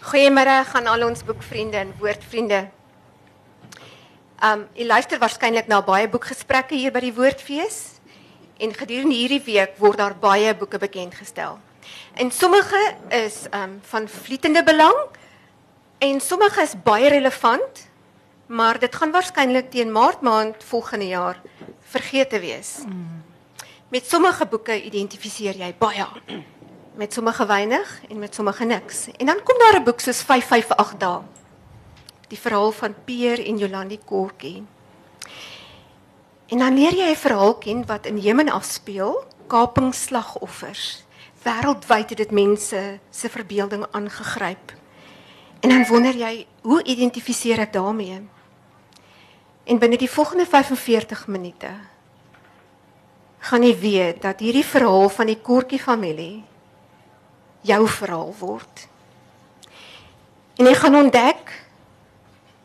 Goeiemôre aan al ons boekvriende en woordvriende. Um, u luister waarskynlik na baie boekgesprekke hier by die Woordfees en gedurende hierdie week word daar baie boeke bekend gestel. En sommige is um van vlietende belang en sommige is baie relevant, maar dit gaan waarskynlik teen Maart maand volgende jaar vergeet te wees. Met sommige boeke identifiseer jy baie met sommige weinig en met sommige niks. En dan kom daar 'n boek soos 558 dae. Die verhaal van Peer en Jolandi Kortjie. En dan leer jy 'n verhaal ken wat in Jemen afspeel, kapingsslagoffers. Wêreldwyd het dit mense se verbeelding aangegryp. En dan wonder jy, hoe identifiseer ek daarmee? En binne die volgende 45 minute gaan jy weet dat hierdie verhaal van die Kortjie familie jou verhaal word. En jy gaan ontdek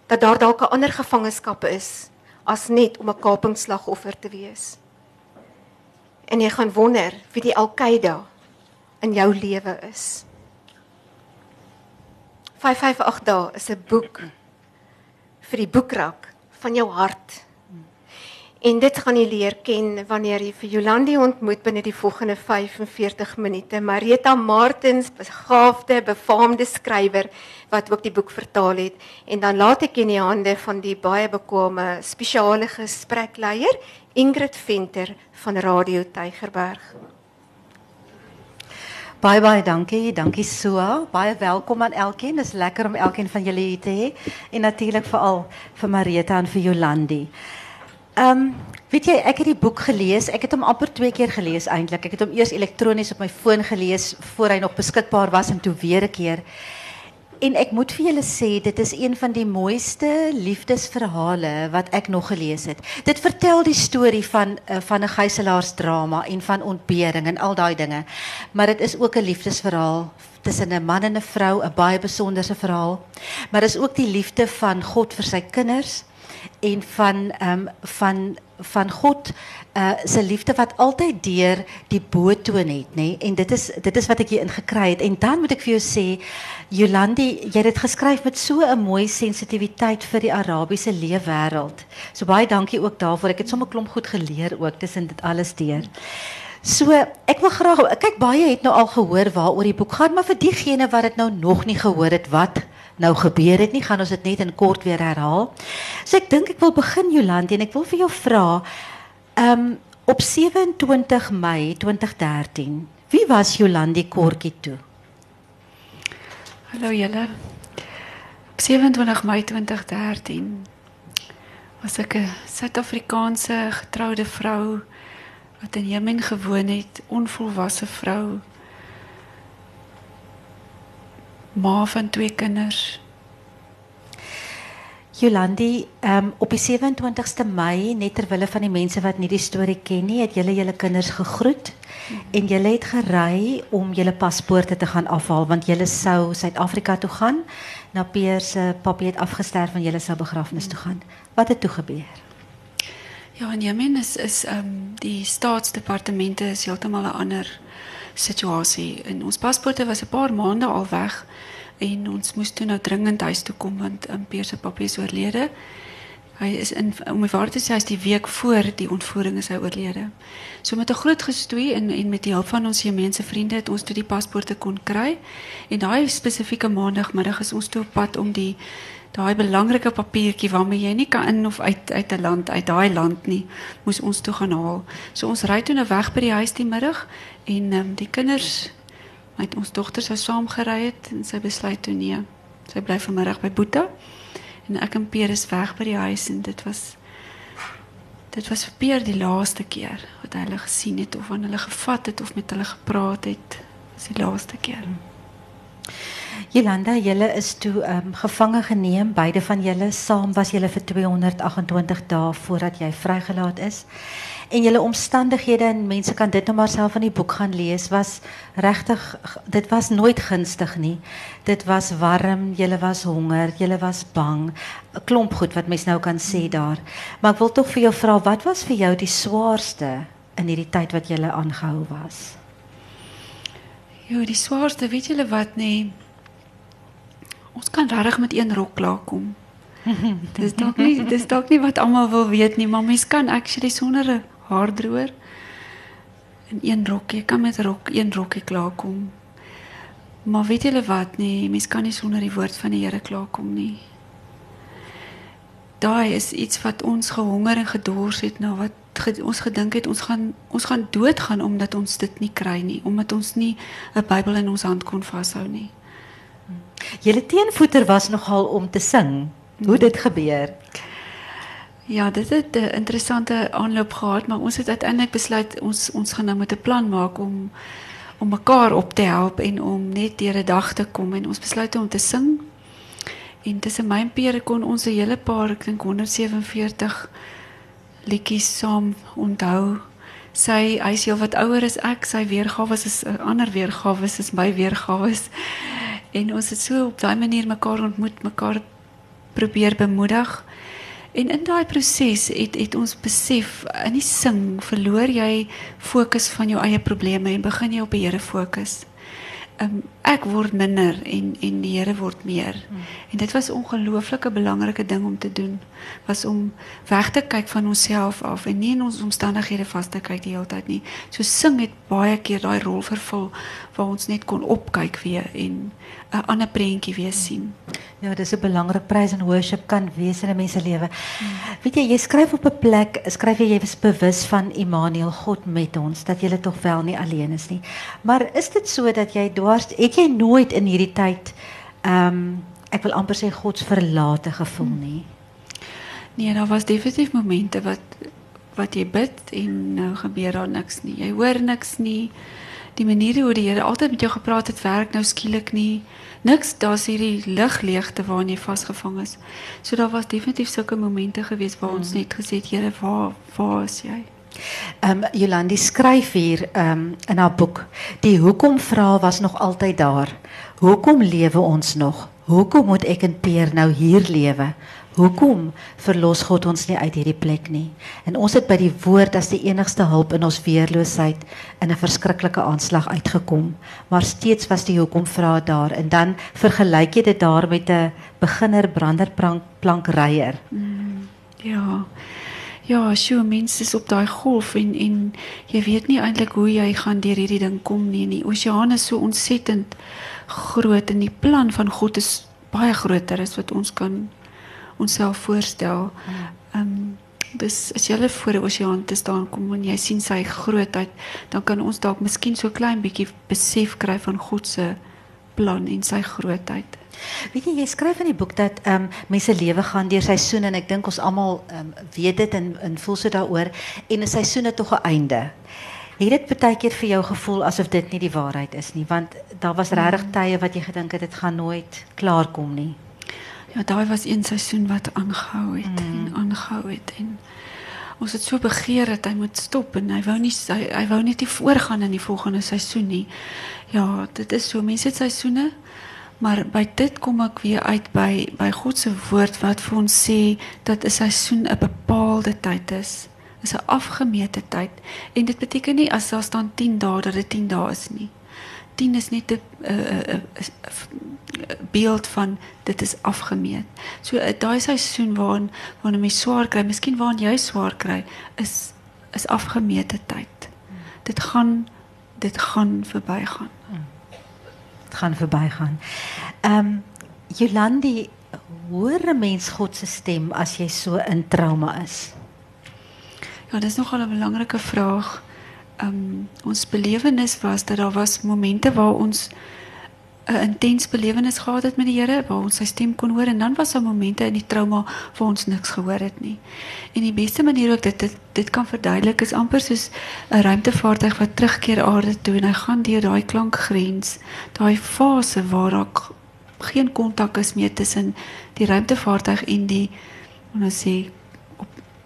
dat daar dalk 'n ander gevangenskap is as net om 'n kapingsslagoffer te wees. En jy gaan wonder wie die Al-Qaeda in jou lewe is. 558 dae is 'n boek vir die boekrak van jou hart. En dit gaan jy leer ken wanneer jy vir Jolandi ontmoet binne die volgende 45 minute. Marita Martins, begaafde, befaamde skrywer wat ook die boek vertaal het. En dan laat ek in die hande van die baie bekwame spesiale gesprekleier Ingrid Venter van Radio Tygerberg. Baie baie dankie, dankie Soa. Baie welkom aan elkeen. Dit is lekker om elkeen van julle hier te hê en natuurlik veral vir Marita en vir Jolandi. Um, weet jy, ek het die boek gelees. Ek het hom amper twee keer gelees eintlik. Ek het hom eers elektronies op my foon gelees voor hy nog beskikbaar was en toe weer 'n keer. En ek moet vir julle sê, dit is een van die mooiste liefdesverhale wat ek nog gelees het. Dit vertel die storie van uh, van 'n gijzelaarsdrama en van ontbering en al daai dinge. Maar dit is ook 'n liefdesverhaal tussen 'n man en 'n vrou, 'n baie besonderse verhaal. Maar dis ook die liefde van God vir sy kinders en van um, van van God uh se liefde wat altyd deur die boetoon het nê nee? en dit is dit is wat ek hier ingekry het en dan moet ek vir jou sê Jolandi jy het dit geskryf met so 'n mooi sensitiwiteit vir die Arabiese leefwêreld. So baie dankie ook daarvoor. Ek het sommer klomp goed geleer ook tussen dit alles deur. So ek wil graag kyk baie het nou al gehoor waaroor die boek gaan maar vir diegene wat dit nou nog nie gehoor het wat nou gebeur het nie, gaan ons dit net in kort weer herhaal. So ek dink ek wil begin Jolande en ek wil vir jou vra ehm um, op 27 Mei 2013. Wie was Jolande Kortjie toe? Hallo julle. Op 27 Mei 2013 was ek 'n Suid-Afrikaanse getroude vrou wat in Jemen gewoon het, onvolwasse vrou ma van twee kinders. Jolandi, um, op die 27ste Mei, net ter wille van die mense wat nie die storie ken nie, het julle julle kinders gegroet mm -hmm. en julle het gery om julle paspoorte te gaan afhaal want julle sou Suid-Afrika toe gaan. Na Peer se papie het afgesterf en julle sou begrafnis toe gaan. Wat het toe gebeur? Ja, in Jemen is is um, die staatsdepartemente is heeltemal 'n ander situasie. En ons paspoorte was 'n paar maande al weg en ons moes toe nou dringend huis toe kom want um, Pierre se papie is oorlede. Hy is in om my waar te sê hy's die week voor die ontvoering is hy oorlede. So met 'n groot gestoei en en met die hulp van ons Jemeense vriende het ons toe die paspoorte kon kry. En daai spesifieke maandagmiddag is ons toe op pad om die daai belangrike papiertjie waarmee jy nie kan in of uit uit 'n land uit daai land nie, moes ons toe gaan haal. So ons ry toe nou weg by die huis die middag en um, die kinders met ons dogter sou saam gery het en sy besluit toe nee. Sy bly vanmiddag by Boeta. En ek en Peer is weg by die huis en dit was dit was vir Peer die laaste keer wat hy hulle gesien het of aan hulle gevat het of met hulle gepraat het. Dis die laaste keer. Hmm. Jolanda, julle is toe um, gevange geneem, beide van julle saam was julle vir 228 dae voordat jy vrygelaat is. En julle omstandighede en mense kan dit nou maar self in die boek gaan lees was regtig dit was nooit gunstig nie. Dit was warm, julle was honger, julle was bang. Klomp goed wat mense nou kan sê daar. Maar ek wil tog vir jou vra, wat was vir jou die swaarste in hierdie tyd wat julle aangehou was? Jo, die swaarste, weet julle wat nie? Ons kan regtig met een rok klaarkom. dis dalk nie dis dalk nie wat almal wil weet nie, maar mens kan actually sonder 'n haardroër in een rok, jy kan met rok een rokkie klaarkom. Maar weet julle wat nie, mens kan nie sonder die woord van die Here klaarkom nie. Daai is iets wat ons gehonger en gedors het na wat ons gedink het ons gaan ons gaan doodgaan omdat ons dit nie kry nie, omdat ons nie 'n Bybel in ons hand kon vashou nie. Julle teenvoeter was nogal om te sing. Hoe dit gebeur? Ja, dit het 'n interessante aanloop gehad, maar ons het uiteindelik besluit ons ons gaan nou met 'n plan maak om om mekaar op te help en om net deur 'n dag te kom en ons besluit om te sing. En tussen my en Pierre kon ons 'n hele paar, ek dink 147 liedjies saam onthou. Sy hy is heel wat ouer as ek, sy weergawe is 'n ander weergawe as my weergawe. En ons het so op daai manier mekaar ontmoet, mekaar probeer bemoedig. En in daai proses het het ons besef in die sing verloor jy fokus van jou eie probleme en begin jy op die Here fokus um, ek word minder en en die Here word meer. Hmm. En dit was ongelooflike belangrike ding om te doen. Was om weg te kyk van onsself af en nie in ons omstandighede vas te kyk die hele tyd nie. So sing het baie keer daai rol vervul waar ons net kon opkyk weer en 'n ander prentjie weer sien. Ja, dis 'n belangrike prys en worship kan wees in 'n mens se lewe. Hmm. Weet jy, jy skryf op 'n plek, skryf jy jy is bewus van Immanuel, God met ons, dat jy tog wel nie alleen is nie. Maar is dit so dat jy dwars het jy nooit in hierdie tyd ehm um, ek wil amper sê God se verlate gevoel hmm. nie. Nee, daar was definitief momente wat wat jy bid en nou gebeur daar niks nie. Jy hoor niks nie. Die manier hoe die Here altyd met jou gepraat het, werk nou skielik nie. Niks, daar's hierdie ligleegte waarin jy vasgevang is. So daar was definitief sulke momente gewees waar ons hmm. net gesê het, Here, waar waar is jy? Ehm um, Jolandi skryf hier ehm um, in haar boek, die hoekom vra was nog altyd daar. Hoekom lewe ons nog? Hoekom moet ek en Peer nou hier lewe? Hoekom verlos God ons nie uit hierdie plek nie? En ons het by die woord as die enigste hulp in ons weerloosheid in 'n verskriklike aanslag uitgekom. Maar steeds was die hoekom vra daar en dan vergelyk jy dit daar met 'n beginner branderplank plankryer. Mm, ja ja, so mense is op daai golf en en jy weet nie eintlik hoe jy gaan deur hierdie ding kom nie. Die oseaan is so ontsettend groot en die plan van God is baie groter as wat ons kan onsself voorstel. Ehm um, dis as jy hulle voor die oseaan te staan kom en jy sien sy grootheid, dan kan ons dalk miskien so klein bietjie besef kry van God se plan en sy grootheid. Weet jy, jy skryf in die boek dat ehm um, mense lewe gaan deur seisoene en ek dink ons almal ehm um, weet dit en en voel so daaroor en 'n seisoen het tog 'n einde. Het dit baie keer vir jou gevoel asof dit nie die waarheid is nie, want daar was regtig mm. tye wat jy gedink het dit gaan nooit klaar kom nie. Ja, daai was een seisoen wat aangehou het mm. en aangehou het en ons het so begeer dat hy moet stop en hy wou nie hy, hy wou net nie voorgaan in die volgende seisoen nie. Ja, dit is so mense het seisoene. Maar by dit kom ek weer uit by by God se woord wat vir ons sê dat 'n seisoen 'n bepaalde tyd is. Is 'n afgemete tyd en dit beteken nie as daar staan 10 dae dat dit 10 dae is nie. 10 is net 'n 'n beeld van dit is afgemeet. So eh, daai seisoen waarin wanneer mens swaar kry, miskien waarin jy swaar kry, is is afgemete tyd. Dit gaan dit gaan verbygaan. Hmm gaan verbygaan. Ehm um, Jolandi, hoor 'n mens God se stem jy so in trauma is? Ja, dis nogal 'n belangrike vraag. Ehm ons belewenis was dat daar was momente waar ons 'n intens belewenis gehad het met die Here waar ons sy stem kon hoor en dan was daar momente in die trauma waar ons niks gehoor het nie. En die beste manier hoe ek dit, dit dit kan verduidelik is amper soos 'n ruimtevaartuig wat terugkeer aarde toe en hy gaan deur daai klankgrens, daai fase waar daar geen kontak is meer tussen die ruimtevaartuig en die ons sê op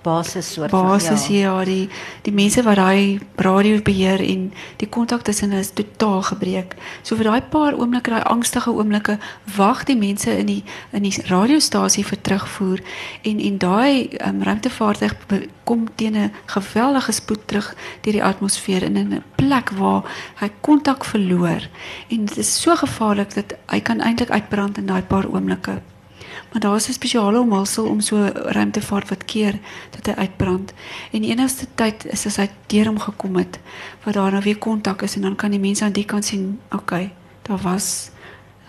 basis soort van, basis ja. ja, die die mense wat daai radio beheer en die kontak tussen hulle is totaal gebreek. So vir daai paar oomblikke, daai angstige oomblikke, wag die mense in die in die radiostasie vir terugvoer en en daai um, ruimtevaartuig kom teen 'n geweldige spoed terug deur die atmosfeer in 'n plek waar hy kontak verloor en dit is so gevaarlik dat hy kan eintlik uitbrand in daai paar oomblikke. Maar daar is 'n spesiale omhulsel om so ruimtevaart wat keer dat hy uitbrand. En die enigste tyd is as hy deur hom gekom het waar daar nou weer kontak is en dan kan die mense aan die kant sien, okay, daar was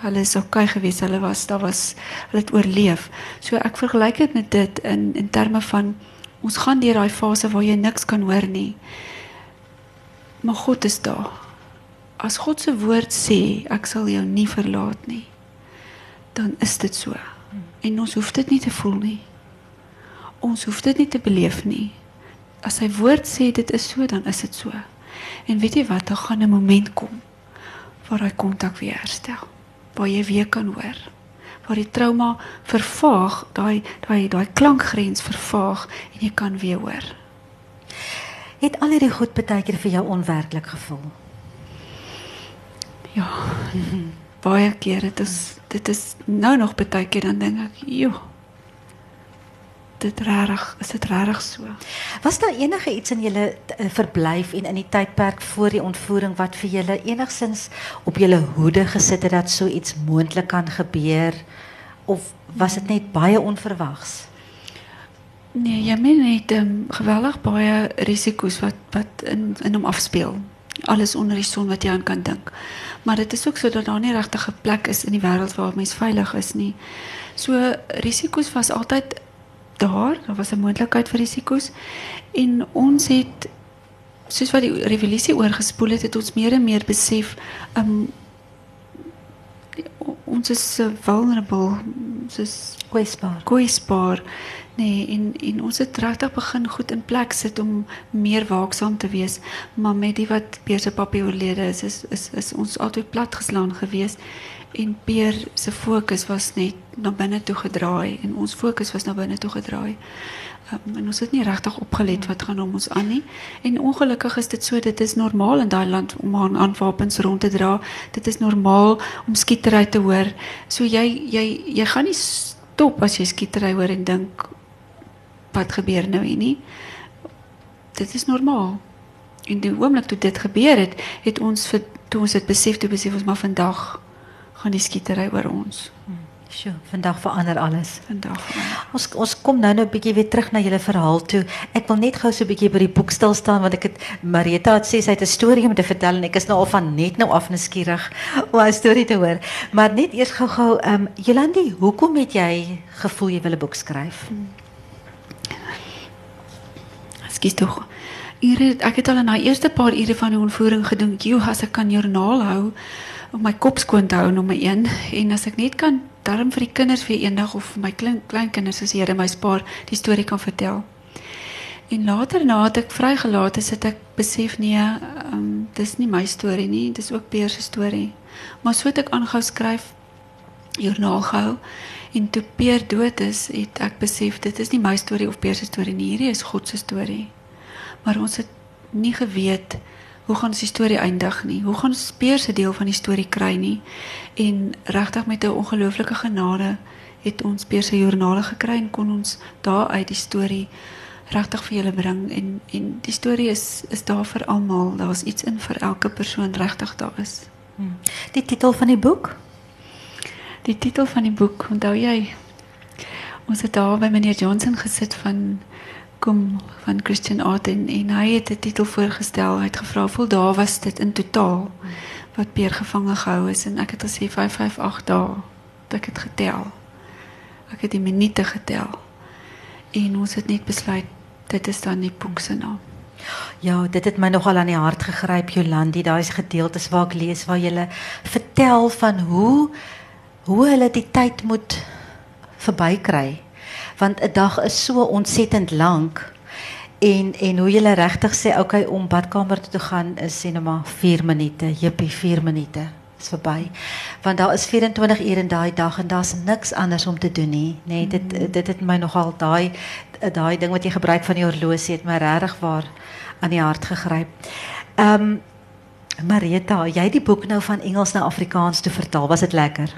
hulle is okay geweest, hulle was daar was hulle het oorleef. So ek vergelyk dit met dit in in terme van ons gaan deur daai fase waar jy niks kan hoor nie. Maar God is daar. As God se woord sê, ek sal jou nie verlaat nie, dan is dit so. En ons hoef dit nie te voel nie. Ons hoef dit nie te beleef nie. As sy woord sê dit is so, dan is dit so. En weet jy wat, daar gaan 'n moment kom waar hy kontak weer herstel. Waar jy weer kan hoor. Waar die trauma vervaag, daai daai daai klankgrens vervaag en jy kan weer hoor. Het al hierdie goed baie keer vir jou onwerklik gevoel? Ja. Baie keer dit is dit is nou nog baie keer dan dink ek, "Joe. Dit regtig, is dit regtig so?" Was daar enige iets in julle uh, verblyf en in die tydperk voor die ontvoering wat vir julle enigsins op julle hoede gesit het dat so iets moontlik kan gebeur of was dit net baie onverwags? Nee, jy meen net um, geweldig baie risiko's wat wat in in hom afspeel. Alles onder die son wat jy aan kan dink. Maar dit is ook so dat daar nie regtig 'n plek is in die wêreld waar mens veilig is nie. So risiko's was altyd daar, daar was 'n moontlikheid vir risiko's en ons het soos wat die revolusie oorgespoel het, het ons meer en meer besef um ons is vulnerable, ons is Kwesbaar. kwesbaar. Nee, en en ons het regtig begin goed in plek sit om meer waaksaam te wees, maar met die wat Peer se papie oorlede is, is is is ons altyd platgeslaan geweest en Peer se fokus was net na binne toe gedraai en ons fokus was na binne toe gedraai. Um, en ons het nie regtig opgelet wat gaan om ons aan nie. En ongelukkig is dit so, dit is normaal in daai land om aan aanwapens rond te dra. Dit is normaal om skietery te hoor. So jy jy jy gaan nie stop as jy skietery hoor en dink wat gebeur nou hier nie. Dit is normaal. En die oomblik toe dit gebeur het, het ons vir toe ons dit besef, toe besef ons maar vandag gaan die skietery oor ons. Sjoe, vandag verander alles. Vandag. Ons ons kom nou nou 'n bietjie weer terug na julle verhaal toe. Ek wil net gou so 'n bietjie by die boek stil staan want ek het Marita het sê sy het 'n storie om te vertel en ek is nou al van net nou af nuuskierig om haar storie te hoor. Maar net eers gou-gou, ehm um, Jolandi, hoekom het jy gevoel jy wil 'n boek skryf? Ekskuus tog. Ure, ek het al in daai eerste paar ure van die ontvoering gedink, "Jo, as ek kan joernaal hou om my kop skoon te hou nommer 1 en as ek net kan darm vir die kinders vir eendag of vir my klein kleinkinders die Here my spaar die storie kan vertel." En later nadat ek vrygelaat is, het ek besef nee, ehm um, dis nie my storie nie, dis ook Peer se storie. Maar so het ek aangehou skryf joernaal gehou en toe Peer dood is, het ek besef dit is nie my storie of Peer se storie nie, hierdie is God se storie. Maar ons het nie geweet hoe gaan ons die storie eindig nie. Hoe gaan ons Peer se deel van die storie kry nie? En regtig met 'n ongelooflike genade het ons Peer se joernale gekry en kon ons daaruit die storie regtig vir julle bring en en die storie is is daar vir almal. Daar's iets in vir elke persoon regtig daar is. Die titel van die boek? Die titel van die boek, onthou jy? Ons het daar by meneer Johnson gesit van kom van Christian Art en, en hy het 'n titel voorgestel. Hy het gevra hoeveel dae was dit in totaal wat Peer gevange gehou is en ek het gesê 558 dae. Ek het getel. Ek het die minute getel. En ons het net besluit dit is dan die boek se naam. Ja, dit het my nogal aan die hart gegryp Jolandi. Daai is gedeeltes waar ek lees waar jy vertel van hoe hoe hulle die tyd moet verbykry. Want 'n dag is so ontsettend lank en en hoe jy regtig sê okay om badkamer toe te gaan is sê net maar 4 minute, jippie 4 minute. is verby. Want daar is 24 uur in daai dag en daar's niks anders om te doen nie, nê. Nee, dit Mm. dit het my nogal daai daai ding wat jy gebruik van die horlosie het my regtig waar aan die hart gegryp. Ehm um, Marita, jy het die boek nou van Engels na Afrikaans toe vertaal. Was dit lekker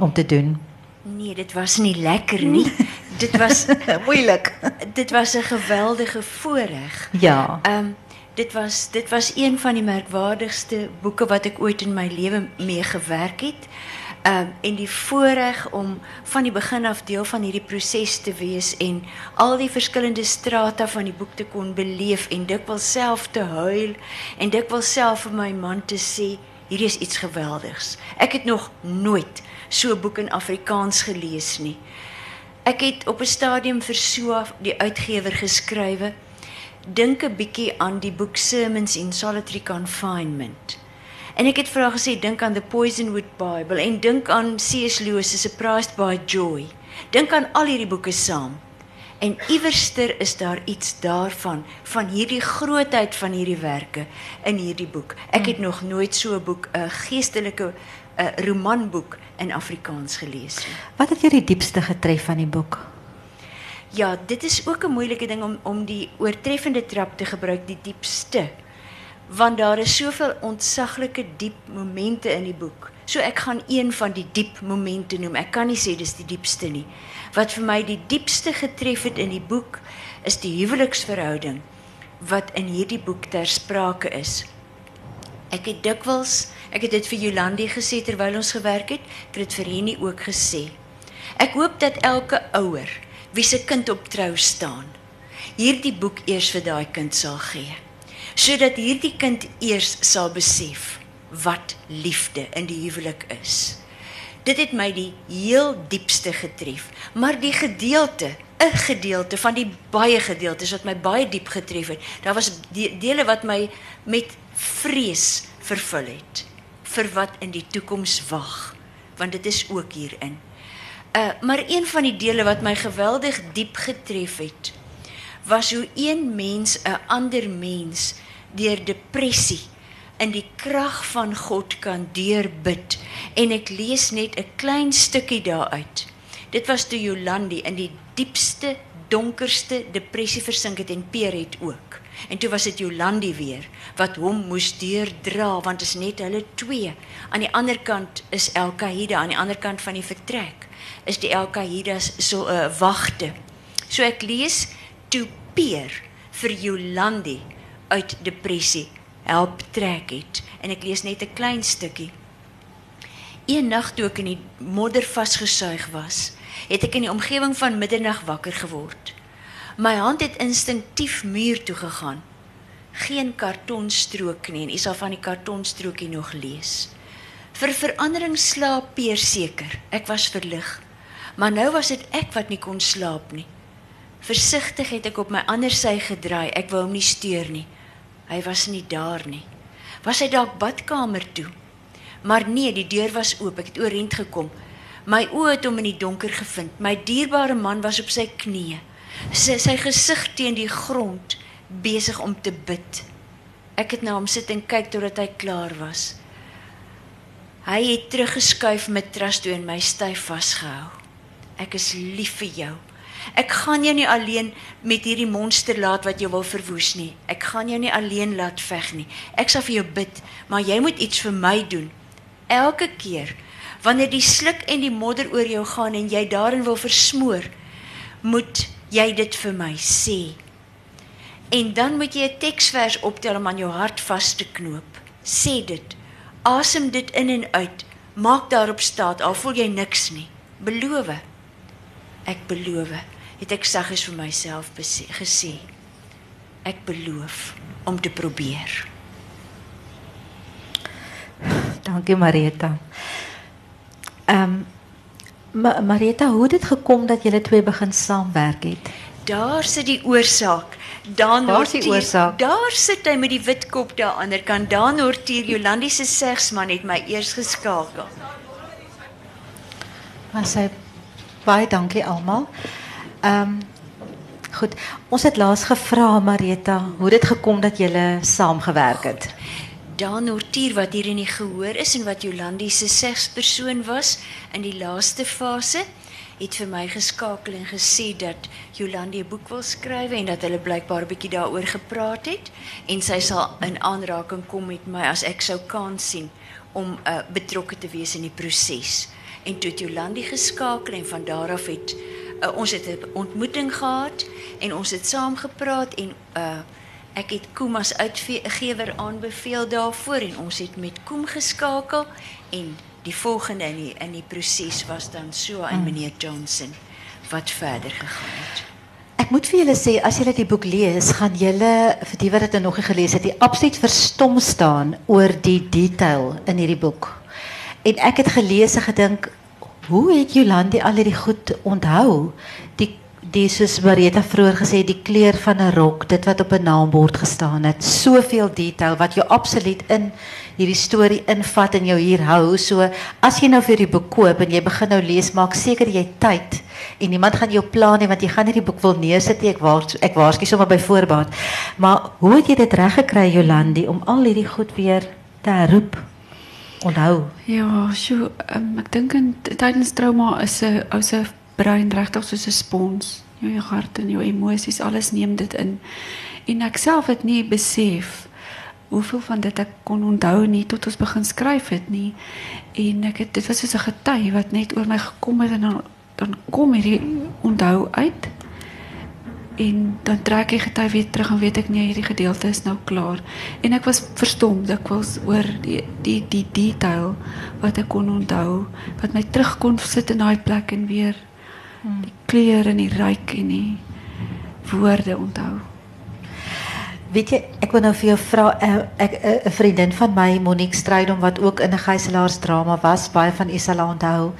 om te doen? Nee, dit was nie lekker nie. dit was Moeilik. dit was 'n geweldige voorreg. Ja. Ehm um, dit was dit was een van die merkwaardigste boeke wat ek ooit in my lewe mee gewerk het. Um, en die voorreg om van die begin af deel van hierdie proses te wees en al die verskillende strata van die boek te kon beleef en dikwels self te huil en dikwels self vir my man te sê hierdie is iets geweldigs. Ek het nog nooit so 'n boek in Afrikaans gelees nie. Ek het op 'n stadium vir Soa die uitgewer geskrywe dink 'n bietjie aan die boek Sermons in Solitary Confinement. En ek het vir haar gesê dink aan the Poisonwood Bible en dink aan C.S. Lewis se Surprised by Joy. Dink aan al hierdie boeke saam. En iewerster is daar iets daarvan van hierdie grootheid van hierdie werke in hierdie boek. Ek het nog nooit so 'n boek, 'n geestelike 'n romanboek in Afrikaans gelees nie. Wat het jou die diepste getref van die boek? Ja, dit is ook 'n moeilike ding om om die oortreffende trap te gebruik, die diepste. Want daar is soveel ontsaglike diep momente in die boek. So ek gaan een van die diep momente noem. Ek kan nie sê dis die diepste nie. Wat vir my die diepste getref het in die boek is die huweliksverhouding wat in hierdie boek ter sprake is. Ek het dikwels, ek het dit vir Jolandi gesê terwyl ons gewerk het, ek het dit vir Henny ook gesê. Ek hoop dat elke ouer wie se kind op trou staan, hierdie boek eers vir daai kind sal gee. Sodat hierdie kind eers sal besef wat liefde in die huwelik is. Dit het my die heel diepste getref, maar die gedeelte, 'n gedeelte van die baie gedeeltes wat my baie diep getref het. Daar was de dele wat my met vrees vervul het vir wat in die toekoms wag, want dit is ook hierin. Uh maar een van die dele wat my geweldig diep getref het, was hoe een mens 'n ander mens deur depressie in die krag van God kan deurbid en ek lees net 'n klein stukkie daaruit. Dit was toe Jolandi in die diepste, donkerste depressie versink het en Peer het ook. En toe was dit Jolandi weer wat hom moes deurdra want dit is net hulle twee. Aan die ander kant is Al-Qaeda aan die ander kant van die vertrek is die Al-Qaeda's so 'n uh, wagte. So ek lees toe Peer vir Jolandi uit depressie help trek het en ek lees net 'n klein stukkie. Een nag toe ek in die modder vasgesuig was, het ek in die omgewing van middernag wakker geword. My hand het instinktief muur toe gegaan. Geen kartonstrook nie en u sal van die kartonstrokie nog lees. Vir verandering slaap Peer seker. Ek was verlig. Maar nou was dit ek wat nie kon slaap nie. Versigtig het ek op my ander sy gedraai. Ek wou hom nie steur nie. Hy was nie daar nie. Was hy dalk badkamer toe? Maar nee, die deur was oop. Ek het oorent gekom. My oë het hom in die donker gevind. My dierbare man was op sy knieë. Sy sy gesig teen die grond, besig om te bid. Ek het na hom sit en kyk totdat hy klaar was. Hy het teruggeskuif met trust toe en my styf vasgehou. Ek is lief vir jou. Ek gaan jou nie alleen met hierdie monster laat wat jou wil verwoes nie. Ek gaan jou nie alleen laat veg nie. Ek sal vir jou bid, maar jy moet iets vir my doen. Elke keer wanneer die sluk en die modder oor jou gaan en jy daarin wil versmoor, moet jy dit vir my sê. En dan moet jy 'n teksvers optel om aan jou hart vas te knoop. Sê dit. Asem dit in en uit. Maak daarop staat al voel jy niks nie. Beloof. Ek beloof, het ek saggies vir myself gesê. Ek beloof om te probeer. Dankie Marita. Ehm um, Ma Marita, hoe het dit gekom dat julle twee begin saamwerk het? Daar sit die oorsaak. Dan Waar is die oorsaak? Daar sit hy met die wit kop daar aan die ander kant. Dan Hortier Jolandi se segsman het my eers geskakel. Maar sy baie dankie almal. Ehm um, goed, ons het laas gevra Marita, hoe dit gekom dat julle saamgewerk het. Daan Nortier wat hier in die gehoor is en wat Jolandi se was in die laaste fase, het vir my geskakel en gesê dat Jolandi 'n boek wil skryf en dat hulle blykbaar 'n bietjie daaroor gepraat het en sy sal in aanraking kom met my as ek sou kans sien om uh, betrokke te wees in die proses. En toe het Jolandi geskakel en van daar af het uh, ons het 'n ontmoeting gehad en ons het saam gepraat en uh ek het Koem as uitgewer aanbeveel daarvoor en ons het met Koem geskakel en die volgende in die in die proses was dan so aan meneer Johnson wat verder gegaan het. Ek moet vir julle sê as julle die boek lees, gaan julle vir die wat dit nog nie gelees het, die absoluut verstom staan oor die detail in hierdie boek. En ek het gelees en gedink, hoe het Jolandi al hierdie goed onthou? Die die soos Marita vroeër gesê die kleur van 'n rok, dit wat op 'n naambord gestaan het, soveel detail wat jou absoluut in hierdie storie invat en jou hier hou. So as jy nou vir die boek koop en jy begin nou lees, maak seker jy tyd en niemand gaan jou plan nie want jy gaan nie die boek wil neersit nie. Ek waars ek waarsku sommer by voorbaat. Maar hoe het jy dit reg gekry Jolandi om al hierdie goed weer te herroep? Onthou. Ja, so um, ek dink in tydens trauma is 'n ou se brein regtig soos 'n spons. Jou, jou hart en jou emosies, alles neem dit in. En ek self het nie besef hoeveel van dit ek kon onthou nie tot ons begin skryf het nie. En ek het dit was soos 'n gety wat net oor my gekom het en dan dan kom hierdie onthou uit. En dan trek ek gety weer terug en weet ek nee hierdie gedeelte is nou klaar. En ek was verstom dikwels oor die die die detail wat ek kon onthou, wat my terug kon sit in daai plek en weer die kleur en die ruik en die woorde onthou. Weet jy, ek wil nou vir jou vra eh, eh, 'n vriendin van my Monique Strydom wat ook in 'n was, baie van u sal haar onthou.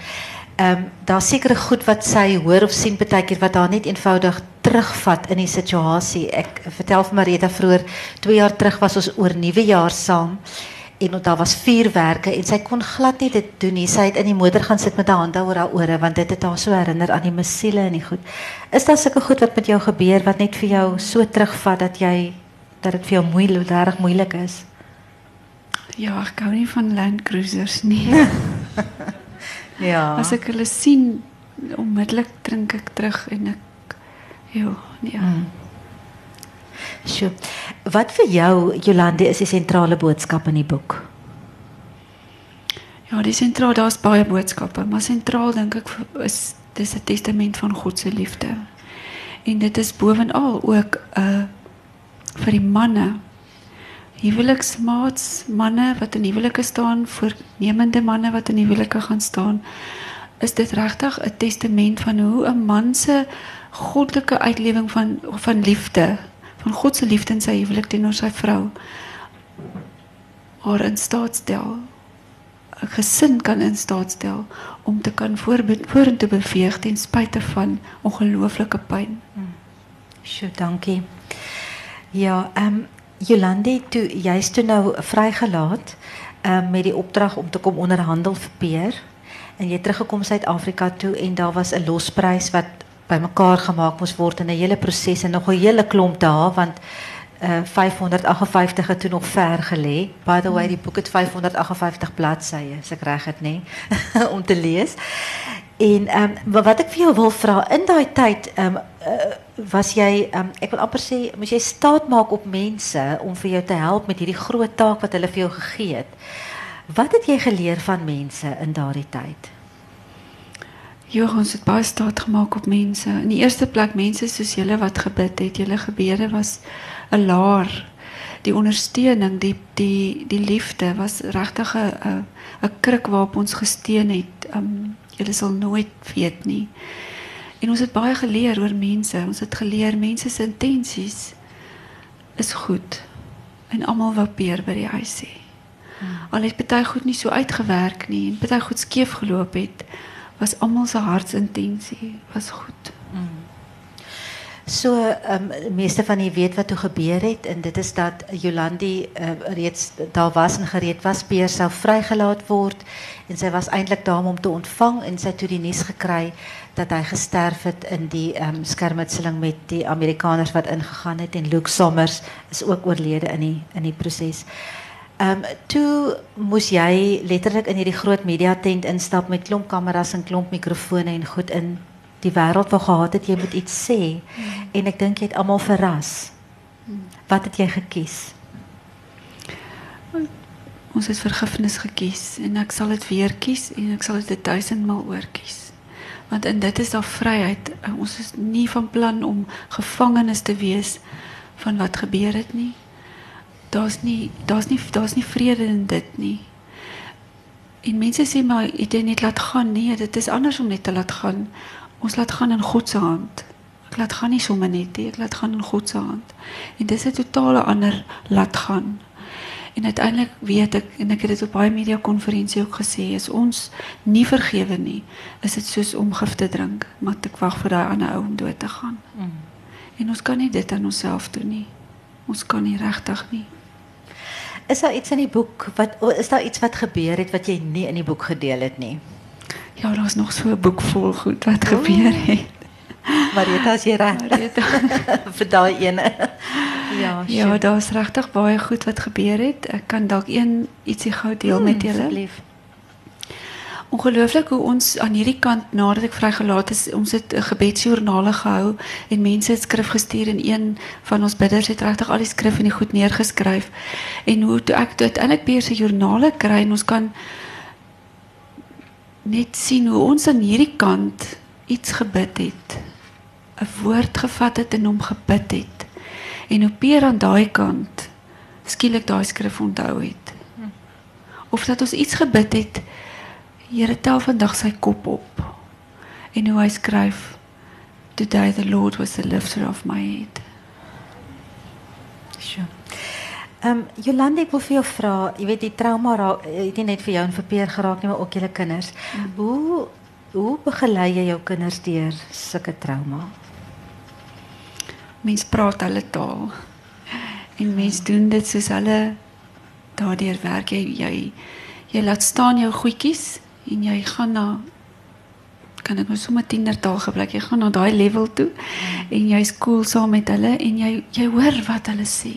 Ehm um, daar sekere goed wat sy hoor of sien baie keer wat haar net eenvoudig terugvat in die situasie. Ek vertel vir Marita vroeër 2 jaar terug was ons oor nuwe jaar saam en daar was vuurwerke en sy kon glad nie dit doen nie. Sy het in die motor gaan sit met haar hande oor haar ore want dit het haar so herinner aan die musiele en die goed. Is daar sulke goed wat met jou gebeur wat net vir jou so terugvat dat jy dat dit vir jou moeilik, reg moeilik is? Ja, ek hou nie van Land Cruisers nie. Ja. As ek hulle sien, onmiddellik drink ek terug en ek ja, nee. Mm. Sjoe. Wat vir jou Jolande is die sentrale boodskap in die boek? Ja, die sentraal daar's baie boodskappe, maar sentraal dink ek is dis 'n testament van God se liefde. En dit is bovenal ook 'n uh, vir die manne. Huweliksmaats, manne wat in huwelike staan, voornemende manne wat in huwelike gaan staan, is dit regtig 'n testament van hoe 'n man se goddelike uitlewing van van liefde, van God se liefde in sy huwelik teenoor sy vrou haar in staat stel 'n gesin kan in staat stel om te kan vorentoe beweeg ten spyte van ongelooflike pyn. Sjoe, dankie. Ja, ehm um, Jolande, toe jy's toe nou vrygelaat ehm um, met die opdrag om te kom onderhandel vir Peer en jy teruggekom Suid-Afrika toe en daar was 'n losprys wat bymekaar gemaak moes word in 'n hele proses en nog 'n hele klomp dae want uh 558 het toe nog ver gelê. By the way, die boek het 558 bladsye, as ek reg het, nê, om te lees. En ehm wat ek vir jou wil vra, in daai tyd ehm uh, was ehm um, ek wil amper sê, moes jy staat maak op mense om vir jou te help met hierdie groot taak wat hulle vir jou gegee. Wat het jy geleer van mense in daardie tyd? Ja, ons het baie staat gemaak op mense. In die eerste plek mense soos julle wat gebid het, julle gebede was 'n laar. Die ondersteuning, die die die liefde was regtig 'n 'n kruk waarop ons gesteun het. Um julle sal nooit weet nie. En ons het baie geleer oor mense. Ons het geleer mense se intensies is goed. En almal wou peer by die huis sê. Hmm. Al het baie goed nie so uitgewerk nie en baie goed skeef geloop het was almal se hartsintensie was goed. Mm. So um, meeste van u weet wat toe gebeur het en dit is dat Jolandi uh, reeds daar was en gereed was Peer sou vrygelaat word en sy was eintlik daar om te ontvang en sy het toe die nuus gekry dat hy gesterf het in die um, skermutseling met die Amerikaners wat ingegaan het en Luke Sommers is ook oorlede in die in die proses. Ehm um, toe moes jy letterlik in hierdie groot media tent instap met klomp kameras en klomp mikrofone en goed in die wêreld wou gehad het jy moet iets sê mm. en ek dink jy het almal verras. Mm. Wat het jy gekies? Ons het vergifnis gekies en ek sal dit weer kies en ek sal dit duisendmal oor kies. Want in dit is daar vryheid. Ons is nie van plan om gevangenes te wees van wat gebeur het nie. Daar's nie daar's nie daar's nie vrede in dit nie. En mense sê maar jy net laat gaan. Nee, dit is anders om net te laat gaan. Ons laat gaan in God se hand. Ek laat gaan nie sommer net nie, ek laat gaan in God se hand. En dis 'n totale ander laat gaan. En uiteindelik weet ek en ek het dit op baie media konferensie ook gesê, as ons nie vergewe nie, is dit soos om gif te drink, maar ek wag vir daai ander ou om dood te gaan. Mm. En ons kan nie dit aan onsself doen nie. Ons kan nie regtig nie. Is daar iets in die boek wat is daar iets wat gebeur het wat jy nie in die boek gedeel het nie? Ja, daar's nog so 'n boek vol goed wat oh. gebeur het. Marita, as jy reg. Vir daai ene. Ja, ja, daar's regtig baie goed wat gebeur het. Ek kan dalk een ietsie gou deel hmm, met julle. Asseblief. Ongelooflik hoe ons aan hierdie kant nadat ek vrygelaat is, ons het 'n gebedsjoernale gehou en mense het skrif gestuur en een van ons bidders het regtig al die skrif in die goed neergeskryf. En hoe toe ek uiteindelik beheer se joernale kry en ons kan net sien hoe ons aan hierdie kant iets gebid het. 'n Woord gevat het en hom gebid het. En hoe Peer aan daai kant skielik daai skrif onthou het. Of dat ons iets gebid het. Here tel vandag sy kop op. En hoe hy skryf Today the Lord was the lifter of my head. Sure. Ehm um, Jolande ek wil vir jou vra, jy weet die trauma raak het nie net vir jou en vir Peer geraak nie, maar ook julle kinders. Mm. Hoe hoe begelei jy jou kinders deur sulke trauma? Mens praat hulle taal. En mens doen dit soos hulle daardeur werk jy jy jy laat staan jou goedjies en jy gaan na kan ek nou sommer tienertaal gebruik. Jy gaan na daai level toe en jy's cool saam met hulle en jy jy hoor wat hulle sê.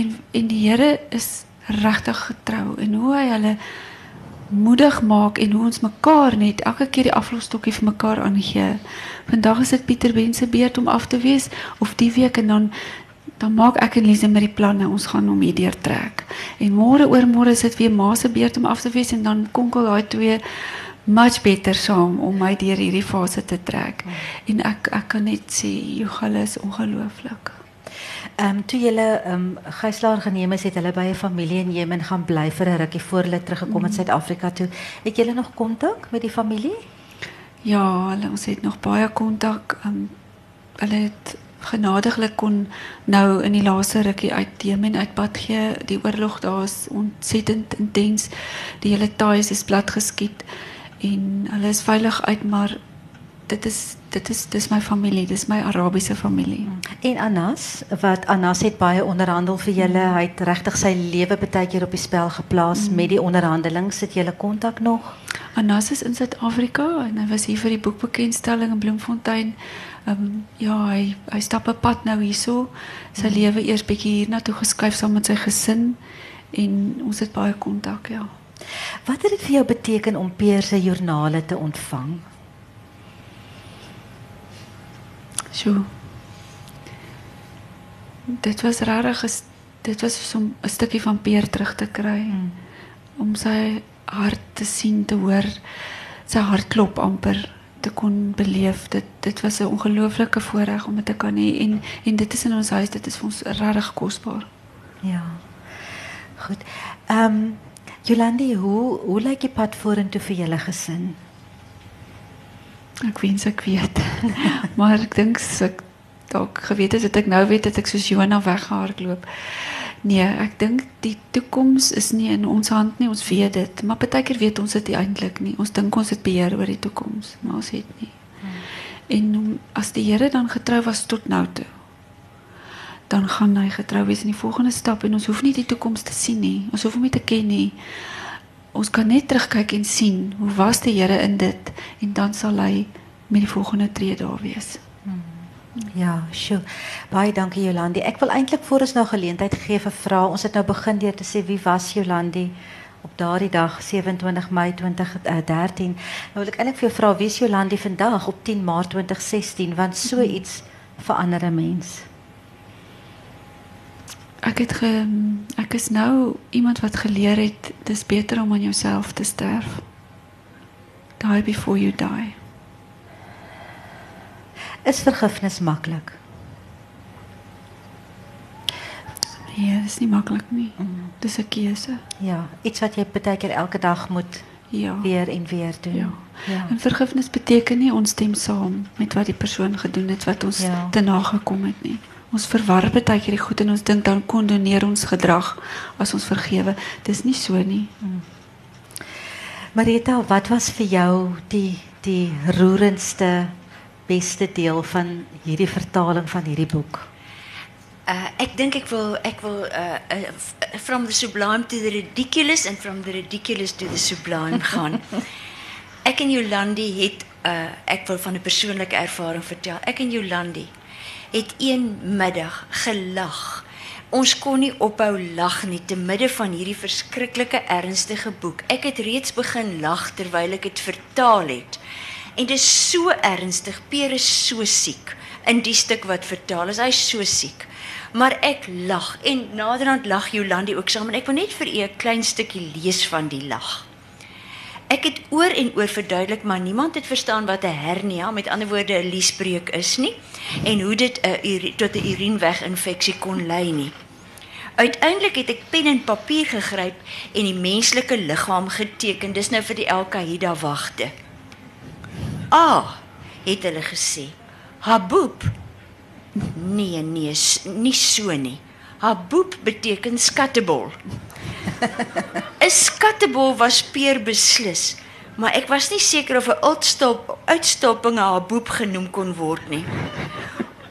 En en die Here is regtig getrou en hoe hy hulle moedig maak en hoe ons mekaar net elke keer die aflosstokkie vir mekaar aangee. Vandag is dit Pieter Ben se beurt om af te wees of die week en dan dan maak ek en Lise met die planne ons gaan hom hierdeur trek. En môre oor môre is dit weer ma se beurt om af te wees en dan konkel daai twee much beter saam om my deur hierdie fase te trek. En ek ek kan net sê Johannes is ongelooflik. Ehm um, toe julle ehm um, gijslaer geneem is, het hulle by 'n familie in Jemen gaan bly vir 'n rukkie voor hulle teruggekom mm. Suid-Afrika toe. Het julle nog kontak met die familie? Ja, hulle ons het nog baie kontak. Ehm um, hulle het genadiglik kon nou in die laaste rukkie uit Jemen uitpad gee. Die oorlog daar is ontsettend intens. Die hele taai is plat geskiet en hulle is veilig uit, maar dit is dit is dis my familie, dis my Arabiese familie. En Anas, wat Anas het baie onderhandel vir julle. Hy het regtig sy lewe baie keer op die spel geplaas mm. met die onderhandeling. Sit julle kontak nog? Anas is in Suid-Afrika en hy was hier vir die boekbekendstelling in Bloemfontein. Um, ja, hy hy stap 'n pad nou hierso. Sy mm. lewe eers bietjie hiernatoe geskuif saam met sy gesin en ons het baie kontak, ja. Wat het dit vir jou beteken om Peer se joernale te ontvang? Zo. Dit was rarig. Dit was om een stukje van Peer terug te krijgen. Mm. Om zijn hart te zien, te horen. Zijn hartklop amper te kon beleef. Dit, dit was een ongelooflijke voorrecht om het te kunnen. En, en dit is in ons huis, dit is voor ons rarig kostbaar. Ja, goed. Um, Jolandi, hoe, hoe lijkt je pad voor en toe voor jullie gezin? Ek wens ek weet. maar ek dink ek dalk geweet het dat ek nou weet dat ek soos Joana weghardloop. Nee, ek dink die toekoms is nie in ons hand nie. Ons weet dit, maar partykeer weet ons dit eintlik nie. Ons dink ons het beheer oor die toekoms, maar ons het nie. En as die Here dan getrou was tot nou toe, dan gaan hy getrou wees in die volgende stap en ons hoef nie die toekoms te sien nie. Ons hoef hom nie te ken nie ons kan net terugkyk en sien hoe was die Here in dit en dan sal hy met die volgende tree daar wees. Ja, sjoe. Baie dankie Jolandi. Ek wil eintlik voor ons nou geleentheid gee vir vrae. Ons het nou begin deur te sê wie was Jolandi op daardie dag 27 Mei 2013. Nou wil ek eintlik vir jou vra wie is Jolandi vandag op 10 Maart 2016 want so iets verander 'n mens. Ek het ge, ek is nou iemand wat geleer het dis beter om aan jouself te sterf. Die before you die. Is vergifnis maklik? Nee, dis nie maklik nie. Dis 'n keuse. Ja, iets wat jy baie keer elke dag moet Ja. weer en weer doen. Ja. ja. En vergifnis beteken nie ons stem saam met wat die persoon gedoen het wat ons Ja. te nagekom het nie. Ons verwar baie keer die goed en ons dink dan kondoneer ons gedrag as ons vergewe. Dis nie so nie. Marita, wat was vir jou die die roerendste beste deel van hierdie vertaling van hierdie boek? Uh, ek dink ek wil ek wil uh, uh, from the sublime to the ridiculous and from the ridiculous to the sublime gaan. Ek en Jolandi het uh, ek wil van 'n persoonlike ervaring vertel. Ek en Jolandi het een middag gelag. Ons kon nie ophou lag nie te midde van hierdie verskriklike ernstige boek. Ek het reeds begin lag terwyl ek dit vertaal het. En dit is so ernstig. Pierre is so siek in die stuk wat vertaal is. Hy's so siek. Maar ek lag en naderhand lag Jolandi ook saam en ek wil net vir u 'n klein stukkie lees van die lag. Ek het oor en oor verduidelik, maar niemand het verstaan wat 'n hernia, met ander woorde 'n liesbreuk is nie en hoe dit 'n tot 'n urineweginfeksie kon lei nie. Uiteindelik het ek pen en papier gegryp en die menslike liggaam geteken. Dis nou vir die Al-Qaeda wagte. Ah, het hulle gesê. Habub. Nee, nee, nie so nie. Habub beteken skattebol. 'n Skattebol was peer beslis, maar ek was nie seker of 'n uitstap uitstaping 'n Habub genoem kon word nie.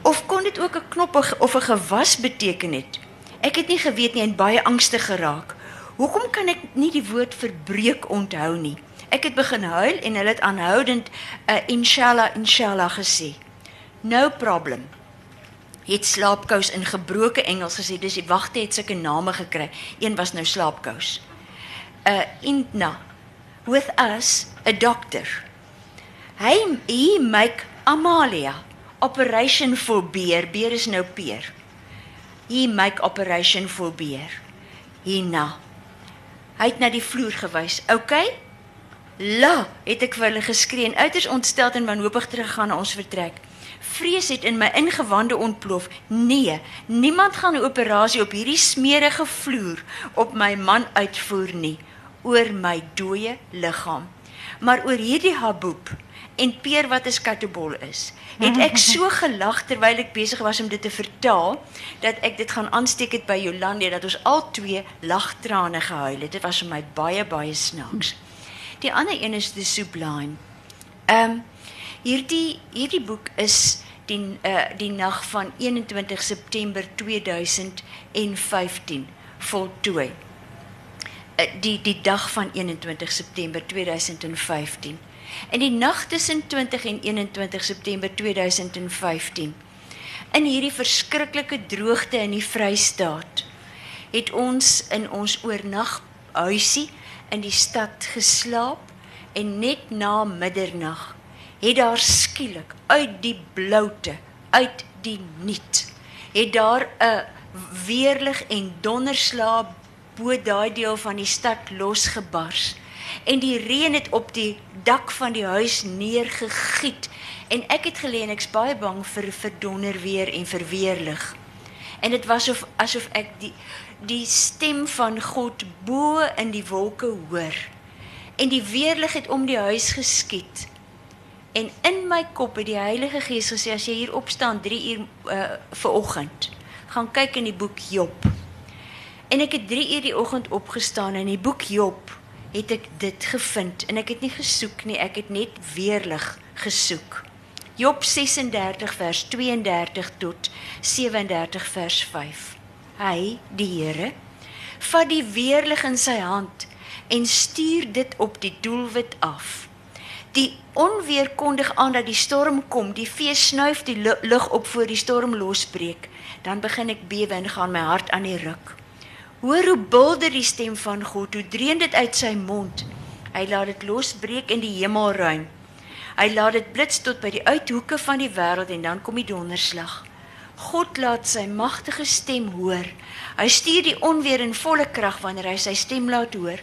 Of kon dit ook 'n knop of 'n gewas beteken het? Ek het nie geweet nie en baie angstig geraak. Hoekom kan ek nie die woord verbreek onthou nie? Ek het begin huil en hulle het aanhoudend 'n uh, inshallah inshallah gesê. No problem. Het slaapkous in gebroke Engels gesê. Dis die wagte het sulke name gekry. Een was nou slaapkous. Uh Intna with us a doctor. Hy he make Amalia operation for beer. Beer is nou peer. He make operation for beer. Hierna. Hy het na die vloer gewys. OK? La, het ek vir hulle geskree en uiters ontstel en wanhoopig teruggaan na ons vertrek. Vrees het in my ingewande ontplof. Nee, niemand gaan 'n operasie op hierdie smerige vloer op my man uitvoer nie oor my dooie liggaam. Maar oor hierdie haboob en peer wat 'n skattebol is, het ek so gelag terwyl ek besig was om dit te vertaal dat ek dit gaan aansteek het by Jolande dat ons al twee lagtrane gehuil het. Dit was vir my baie baie snaaks. Die ander een is The Sublime. Ehm um, hierdie hierdie boek is die uh, die nag van 21 September 2015 voltooi. Uh, die die dag van 21 September 2015. In die nag tussen 20 en 21 September 2015 in hierdie verskriklike droogte in die Vrystaat het ons in ons oornaghuisie in die stad geslaap en net na middernag het daar skielik uit die bloute, uit die niet, het daar 'n weerlig en donderslaap bo daai deel van die stad losgebars. En die reën het op die dak van die huis neergegiet en ek het gelê en ek's baie bang vir vir donderweer en vir weerlig. En dit was of asof ek die die stem van God bo in die wolke hoor. En die weerlig het om die huis geskiet. En in my kop het die Heilige Gees gesê as jy hier opstaan 3 uur uh, vir oggend, gaan kyk in die boek Job. En ek het 3 uur die oggend opgestaan en in die boek Job het ek dit gevind en ek het nie gesoek nie, ek het net weerlig gesoek. Job 36 vers 32 tot 37 vers 5. Hy, die Here, vat die weerlig in sy hand en stuur dit op die doelwit af. Die onweer kondig aan dat die storm kom. Die vee snuif die lu- lug op voor die storm losbreek. Dan begin ek bewe en gaan my hart aan die ruk. Hoor hoe bulder die stem van God, hoe dreun dit uit sy mond. Hy laat dit losbreek in die hemelruim. Hy laat dit blits tot by die uithoeke van die wêreld en dan kom die donderslag. God laat sy magtige stem hoor. Hy stuur die onweer in volle krag wanneer hy sy stem laat hoor.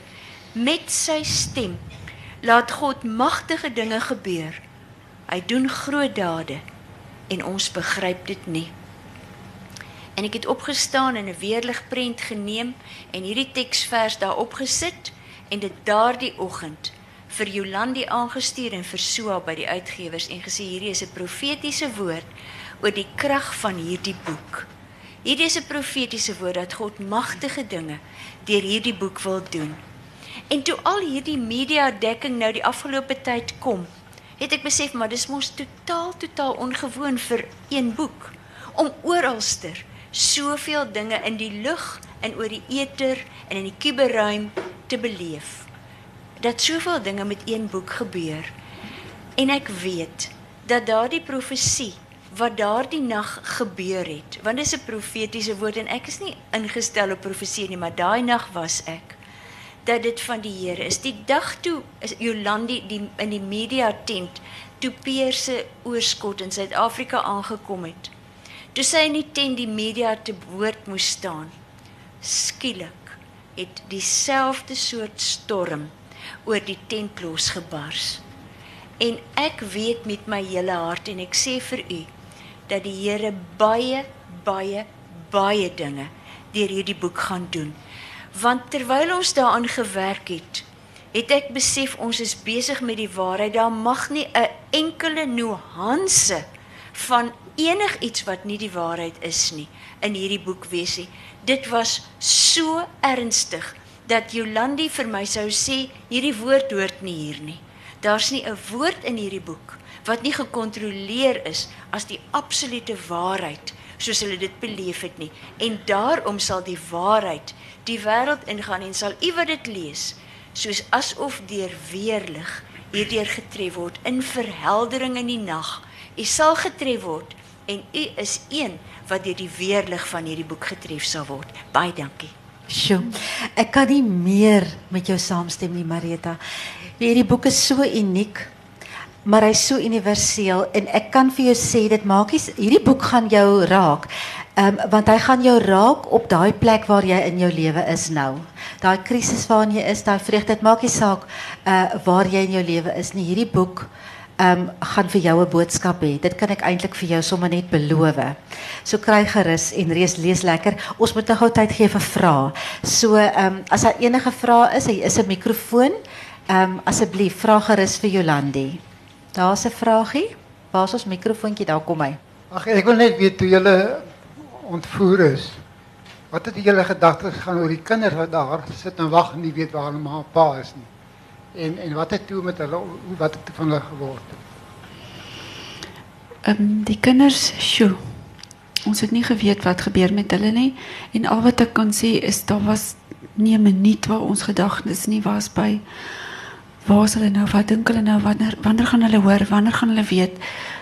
Met sy stem laat God magtige dinge gebeur. Hy doen groot dade en ons begryp dit nie. En ek het opgestaan en 'n weerligprent geneem en hierdie teksvers daarop gesit en dit daardie oggend vir Jolandi aangestuur en vir Soa by die uitgewers en gesê hierdie is 'n profetiese woord oor die krag van hierdie boek. Hierdie is 'n profetiese woord dat God magtige dinge deur hierdie boek wil doen. En toe al hierdie media dekking nou die afgelope tyd kom, het ek besef maar dis mos totaal totaal ongewoon vir een boek om oralster soveel dinge in die lug en oor die eter en in die kuberruim te beleef. Dat soveel dinge met een boek gebeur. En ek weet dat daardie profesie wat daardie nag gebeur het, want dit is 'n profetiese woord en ek is nie ingestel op profesie nie, maar daai nag was ek dat dit van die Here is. Die dag toe is Jolandi die in die media tent toe Peer se oorskot in Suid-Afrika aangekom het. Toe sy in die tent die media te woord moes staan. Skielik het dieselfde soort storm oor die tent losgebars. En ek weet met my hele hart en ek sê vir u dat die Here baie baie baie dinge deur hierdie boek gaan doen. Want terwyl ons daaraan gewerk het, het ek besef ons is besig met die waarheid. Daar mag nie 'n enkele nuance van enigiets wat nie die waarheid is nie in hierdie boek wees nie. Dit was so ernstig dat Jolandi vir my sou sê hierdie woord hoort nie hier nie. Daar's nie 'n woord in hierdie boek wat nie gekontroleer is as die absolute waarheid soos hulle dit beleef het nie. En daarom sal die waarheid die wêreld ingaan en sal u wat dit lees soos asof deur weerlig hierdeur getref word in verheldering in die nag. U sal getref word en u is een wat deur die weerlig van hierdie boek getref sal word. Baie dankie. Sjoe. Ek kan nie meer met jou saamstem nie, Marita. Hierdie boek is so uniek, maar hy's so universeel en ek kan vir jou sê dit maak nie hierdie boek gaan jou raak. Ehm um, want hy gaan jou raak op daai plek waar jy in jou lewe is nou. Daai krisis waarin jy is, daai vreugde, dit maak nie saak uh waar jy in jou lewe is nie. Hierdie boek ehm um, gaan vir jou 'n boodskap hê. Dit kan ek eintlik vir jou sommer net beloof. So kry gerus en reis lees lekker. Ons moet nou gou tyd gee vir vrae. So ehm um, as daar enige vrae is, hier is 'n mikrofoon. Ehm um, asseblief vra gerus vir Jolandi. Daar's 'n vraagie. Waar is ons mikrofoontjie? Daar kom hy. Ag ek wil net weet toe julle ontvoer is. Wat het julle gedagtes gaan oor die kinders wat daar sit en wag en nie weet waar hulle ma en pa is nie. En en wat het toe met hulle wat het van hulle geword? Ehm um, die kinders, sjoe. Ons het nie geweet wat gebeur met hulle nie en al wat ek kan sê is daar was nie 'n minuut waar ons gedagtes nie was by waar is hulle nou? Wat dink hulle nou? Wanneer wanneer gaan hulle hoor? Wanneer gaan hulle weet?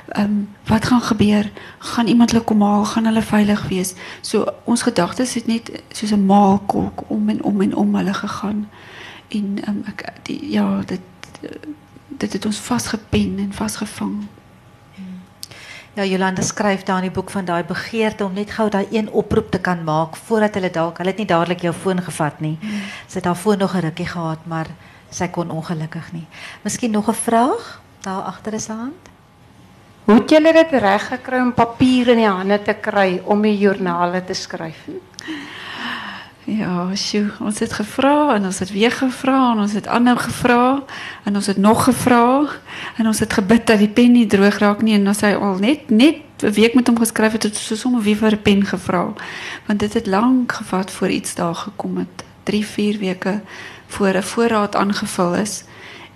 Ehm um, wat gaan gebeur? Gaan iemand hulle kom haal? Gaan hulle veilig wees? So ons gedagtes het net soos 'n maalkolk om en om en om hulle gegaan. En ehm um, ek die ja, dit dit het ons vasgepen en vasgevang. Ja, Jolanda skryf daar in die boek van daai begeerte om net gou daai een oproep te kan maak voordat hulle dalk, hulle het nie dadelik jou foon gevat nie. Hmm. Sy het haar foon nog 'n rukkie gehad, maar sy kon ongelukkig nie. Miskien nog 'n vraag daar agter is hand? Hoe het julle dit reg gekry om papier in die hande te kry om die joernale te skryf? Ja, sjoe, ons het gevra en ons het weer gevra en ons het aanhou gevra en ons het nog gevra en ons het gebid dat die pen nie droog raak nie en ons hy al net net 'n week met hom geskryf het, het ons so sommer weer vir 'n pen gevra. Want dit het lank gevat voor iets daar gekom het. 3, 4 weke voor 'n voorraad aangevul is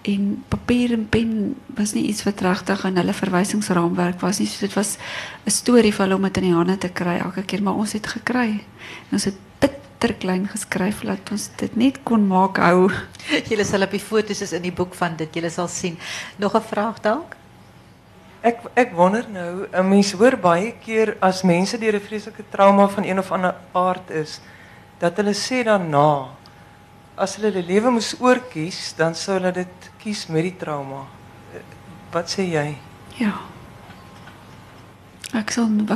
en papier en pen was nie iets wat regtig in hulle verwysingsraamwerk was nie. So dit was 'n storie vir hulle om dit in die hande te kry elke keer, maar ons het gekry. En ons het letter klein geskryf dat ons dit net kon maak hou. Julle sal op die foto's is in die boek van dit, julle sal sien. Nog 'n vraag dalk? Ek ek wonder nou, 'n mens hoor baie keer as mense deur 'n vreeslike trauma van een of ander aard is, dat hulle sê daarna as hulle hulle lewe moes oorkies, dan sou hulle dit kies met die trauma. Wat sê jy? Ja. Ek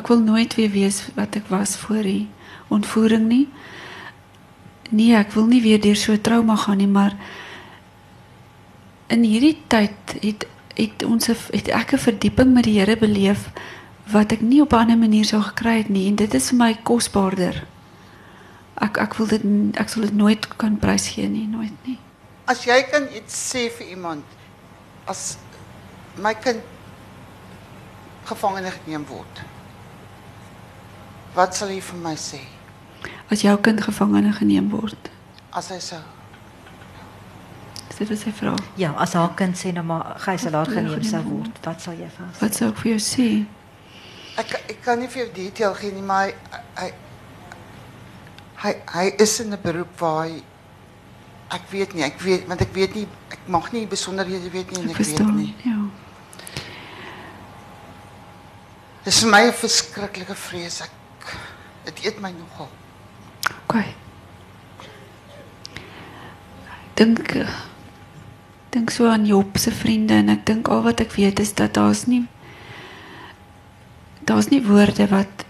wil nooit weer wees wat ek was voor die ontvoering nie. Nee, ek wil nie weer deur so trauma gaan nie, maar in hierdie tyd het het ons het ek verdieping met die beleef wat ek nie op 'n ander manier sou gekry het en dit is vir my. Ek ek wil dit ek sal dit nooit kan prysgee nie, nooit nie. As jy kan iets sê vir iemand as my kind gevangene geneem word. Wat sal jy vir my sê As jou kind gevangene geneem word. as hy sou dit wat sy vra. Ja, as haar kind sê nou maar gijslaar geneem sou word, wat sal jy vir haar sê? Wat sou ek vir jou sê? ek ek kan nie vir jou detail gee nie, maar hy hy hy is in 'n beroep waar hy ek weet nie, ek weet want ek weet nie ek mag nie besonderhede weet nie en Ek ek weet verstaan. nie. Ja. Dis vir my 'n verskriklike vrees. Ek dit eet my nogal. OK. Dink eh, dink so aan Job se vriende en ek dink al wat ek weet is dat daar's nie daar's nie woorde wat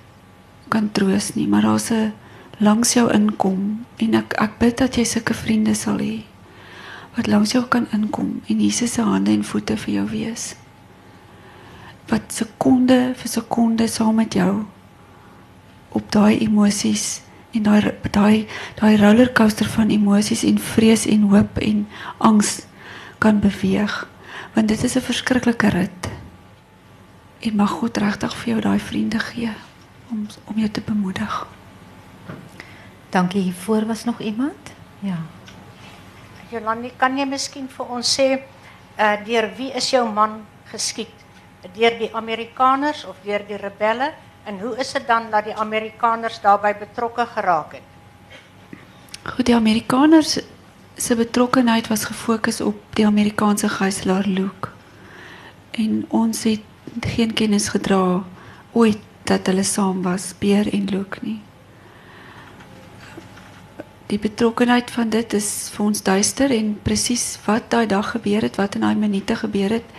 kan troos nie, maar daar's 'n langs jou inkom en ek ek bid dat jy sulke vriende sal hê wat langs jou kan inkom en Jesus se hande en voete vir jou wees. Wat sekonde vir sekonde saam met jou op daai emosies en daai daai daai rollercoaster van emosies en vrees en hoop en angs kan beweeg want dit is 'n verskriklike rit. En mag God regtig vir jou daai vriende gee om om jou te bemoedig. Dankie. Hiervoor was nog iemand? Ja. Jolandi, kan jy miskien vir ons sê uh deur wie is jou man geskiet? Deur die Amerikaners of deur die rebelle? En hoe is dit dan dat die Amerikaners daarbey betrokke geraak het? Goed, die Amerikaners se betrokkenheid was gefokus op die Amerikaanse gijslaer Luke. En ons het geen kennis gedra ooit dat hulle saam was, Beer en Luke nie. Die betrokkenheid van dit is vir ons duister en presies wat daai dag gebeur het, wat in daai minute gebeur het,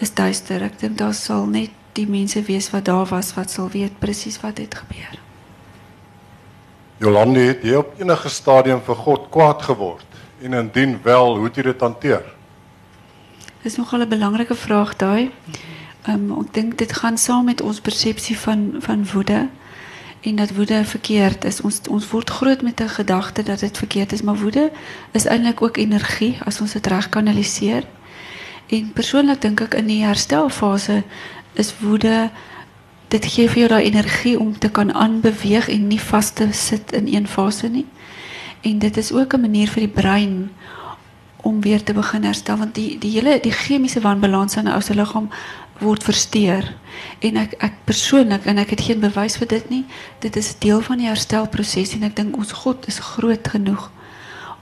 is duister. Ek dink daar sal net die mense wees wat daar was wat sal weet presies wat het gebeur. Jolande, het jy op enige stadium vir God kwaad geword? En indien wel, hoe het jy dit hanteer? Dis nogal 'n belangrike vraag daai. Ehm um, ek dink dit gaan saam met ons persepsie van van woede en dat woede verkeerd is. Ons ons word groot met 'n gedagte dat dit verkeerd is, maar woede is eintlik ook energie as ons dit reg kanaliseer. En persoonlik dink ek in die herstelfase is woede dit gee vir jou daai energie om te kan aanbeweeg en nie vas te sit in een fase nie. En dit is ook 'n manier vir die brein om weer te begin herstel want die die hele die chemiese wanbalans in 'n ou se liggaam word versteur. En ek ek persoonlik en ek het geen bewys vir dit nie. Dit is deel van die herstelproses en ek dink ons God is groot genoeg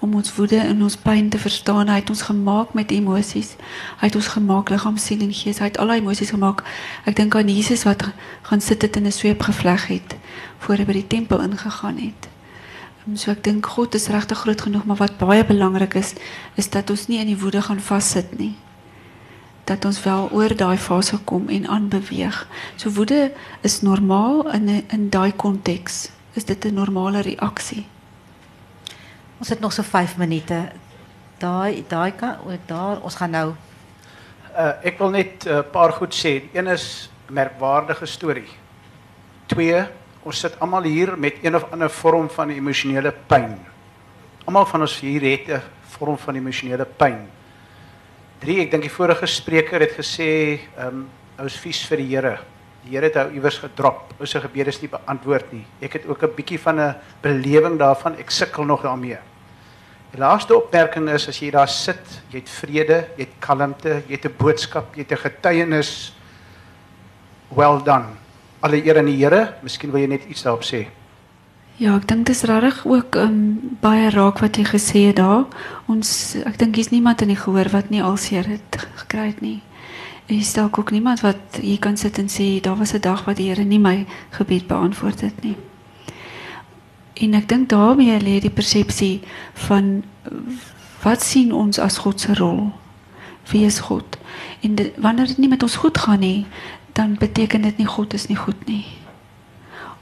om ons woede en ons pyn te verstaan. Hy het ons gemaak met emosies. Hy het ons gemaak liggaam, siel en gees. Hy het al daai emosies gemaak. Ek dink aan Jesus wat gaan sit het in 'n sweep gevleg het voor hy by die tempel ingegaan het. Um, So ek dink God is regtig groot genoeg, maar wat baie belangrik is, is dat ons nie in die woede gaan vassit nie. Dat ons wel oor daai fase kom en aanbeweeg. So woede is normaal in in daai konteks. Is dit 'n normale reaksie? Ons het nog so 5 minute. Daai daai kan ook daar. Ons gaan nou Uh, ek wil net 'n uh, paar goed sê. Die Een is merkwaardige storie. Twee, ons sit almal hier met een of ander vorm van emosionele pyn. Almal van ons hier het 'n vorm van emosionele pyn. Drie, ek dink die vorige spreker het gesê, ehm, um, vies vir die Here. Die Here het ou iewers gedrop. Ou se gebede is nie beantwoord nie. Ek het ook 'n bietjie van 'n belewing daarvan. Ek sukkel nog daarmee. Die laaste opmerking is as jy daar sit, jy het vrede, jy het kalmte, jy het 'n boodskap, jy het 'n getuienis. Well done. Alle eer aan die Here. Wil jy net iets daarop sê. Ja, ek dink dis regtig ook um, baie raak wat jy gesê het daar. Ons ek dink hier's niemand in die gehoor wat nie alseer het gekry het nie. En Hier stel ook niemand wat hier kan sit en sê daar was 'n dag wat die Here nie my gebed beantwoord het nie. En ek dink daarmee lê die persepsie van wat sien ons as God se rol? Wie is God? En dit, wanneer dit nie met ons goed gaan nie, dan beteken dit nie God is nie goed nie.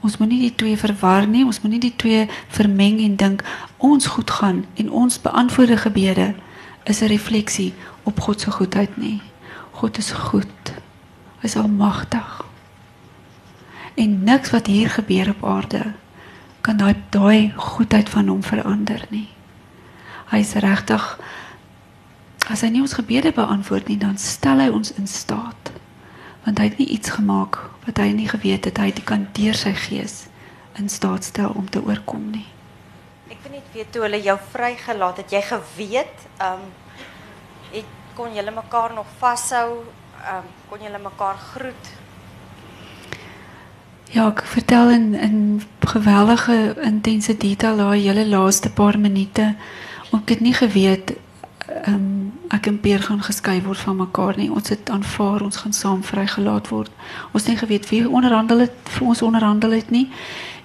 Ons moet nie die twee verwar nie. Ons moet nie die twee vermeng en dink ons goed gaan en ons beantwoorde gebede is 'n refleksie op God se goedheid nie. God is goed. Hy is almagtig. En niks wat hier gebeur op aarde kan daai daai goedheid van hom verander nie. Hy is regtig as hy nie ons gebede beantwoord nie, dan stel hy ons in staat. Want hy het nie iets gemaak wat hy nie geweet het hy kan deur sy gees in staat stel om te oorkom nie. Ek weet net weet toe hulle jou vrygelaat het, jy geweet, ehm um, het kon julle mekaar nog vashou, ehm um, kon julle mekaar groet. Ja, ek vertel in in geweldige intense detail daai hele laaste paar minute. Ek het nie geweet ehm um, ek en Peer gaan geskei word van mekaar nie. Ons het aanvaar ons gaan saam vrygelaat word. Ons het nie geweet wie onderhandel het vir ons onderhandel het nie.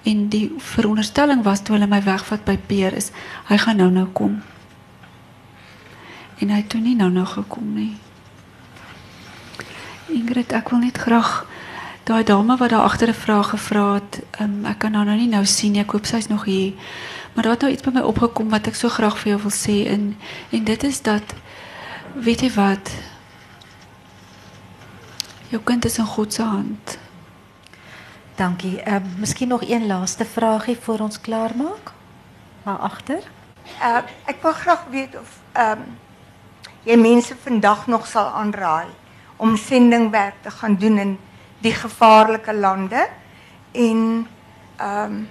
En die veronderstelling was toe hulle my wegvat by Peer is hy gaan nou nou kom. En hy het toe nie nou nou gekom nie. Ingrid, ek wil net graag daai dame wat daar agter 'n vraag gevra het, um, ek kan haar nou nie nou sien nie. Ek hoop sy's nog hier. Maar daar het nou iets by my opgekom wat ek so graag vir jou wil sê en en dit is dat weet jy wat? Jou kind is in God se hand. Dankie. Ehm um, miskien nog een laaste vraagie voor ons klaarmaak. Maar agter. Uh, ek wil graag weet of ehm um, jy mense vandag nog sal aanraai om sendingwerk te gaan doen in die gevaarlike lande en ehm um,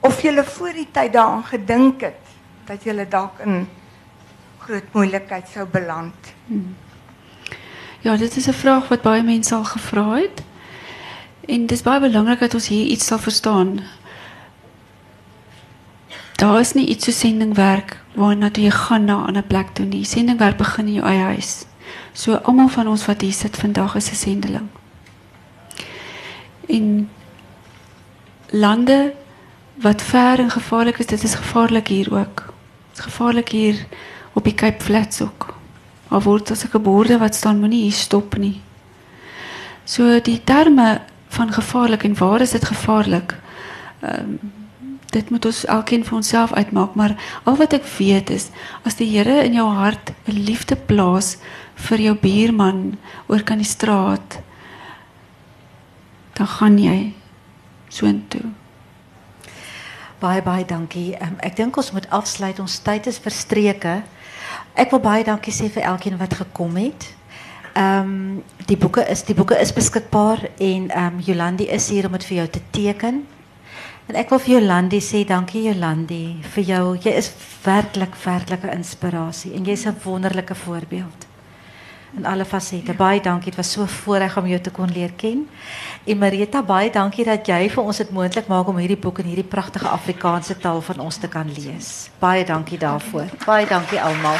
of jy voor die tyd daaraan gedink het dat jy dalk in groot moeilikheid sou beland. Hmm. Ja, dit is 'n vraag wat baie mense al gevra het. En dis baie belangrik dat ons hier iets sal verstaan. Daar is nie iets so sendingwerk waarna toe jy gaan na 'n ander plek toe nie. Sendingwerk begin in jou eie huis. So almal van ons wat hier sit vandag is 'n sendeling. In lande wat ver en gevaarlik is, dit is gevaarlik hier ook. Dit is gevaarlik hier op die Cape Flats ook. Al word as 'n borde wat staan moenie hier stop nie. So die terme van gevaarlik en waar is dit gevaarlik? Ehm um, dit moet ons elkeen vir onsself uitmaak, maar al wat ek weet is as die Here in jou hart 'n liefde plaas vir jou buurman oor kan die straat, dan gaan jy soontoe. Baie baie dankie. Um, ek dink ons moet afsluit. Ons tyd is verstreke. Ek wil baie dankie sê vir elkeen wat gekom het. Ehm um, die boeke is die boeke is beskikbaar en ehm um, Jolandi is hier om dit vir jou te teken. En ek wil vir Jolandi sê dankie Jolandi vir jou. Jy is werklik werklike inspirasie en jy's 'n wonderlike voorbeeld. In alle fasette. Baie dankie. Dit was so voorreg om jou te kon leer ken. En Marita, baie dankie dat jy vir ons dit moontlik maak om hierdie boek in hierdie pragtige Afrikaanse taal van ons te kan lees. Baie dankie daarvoor. Baie dankie almal.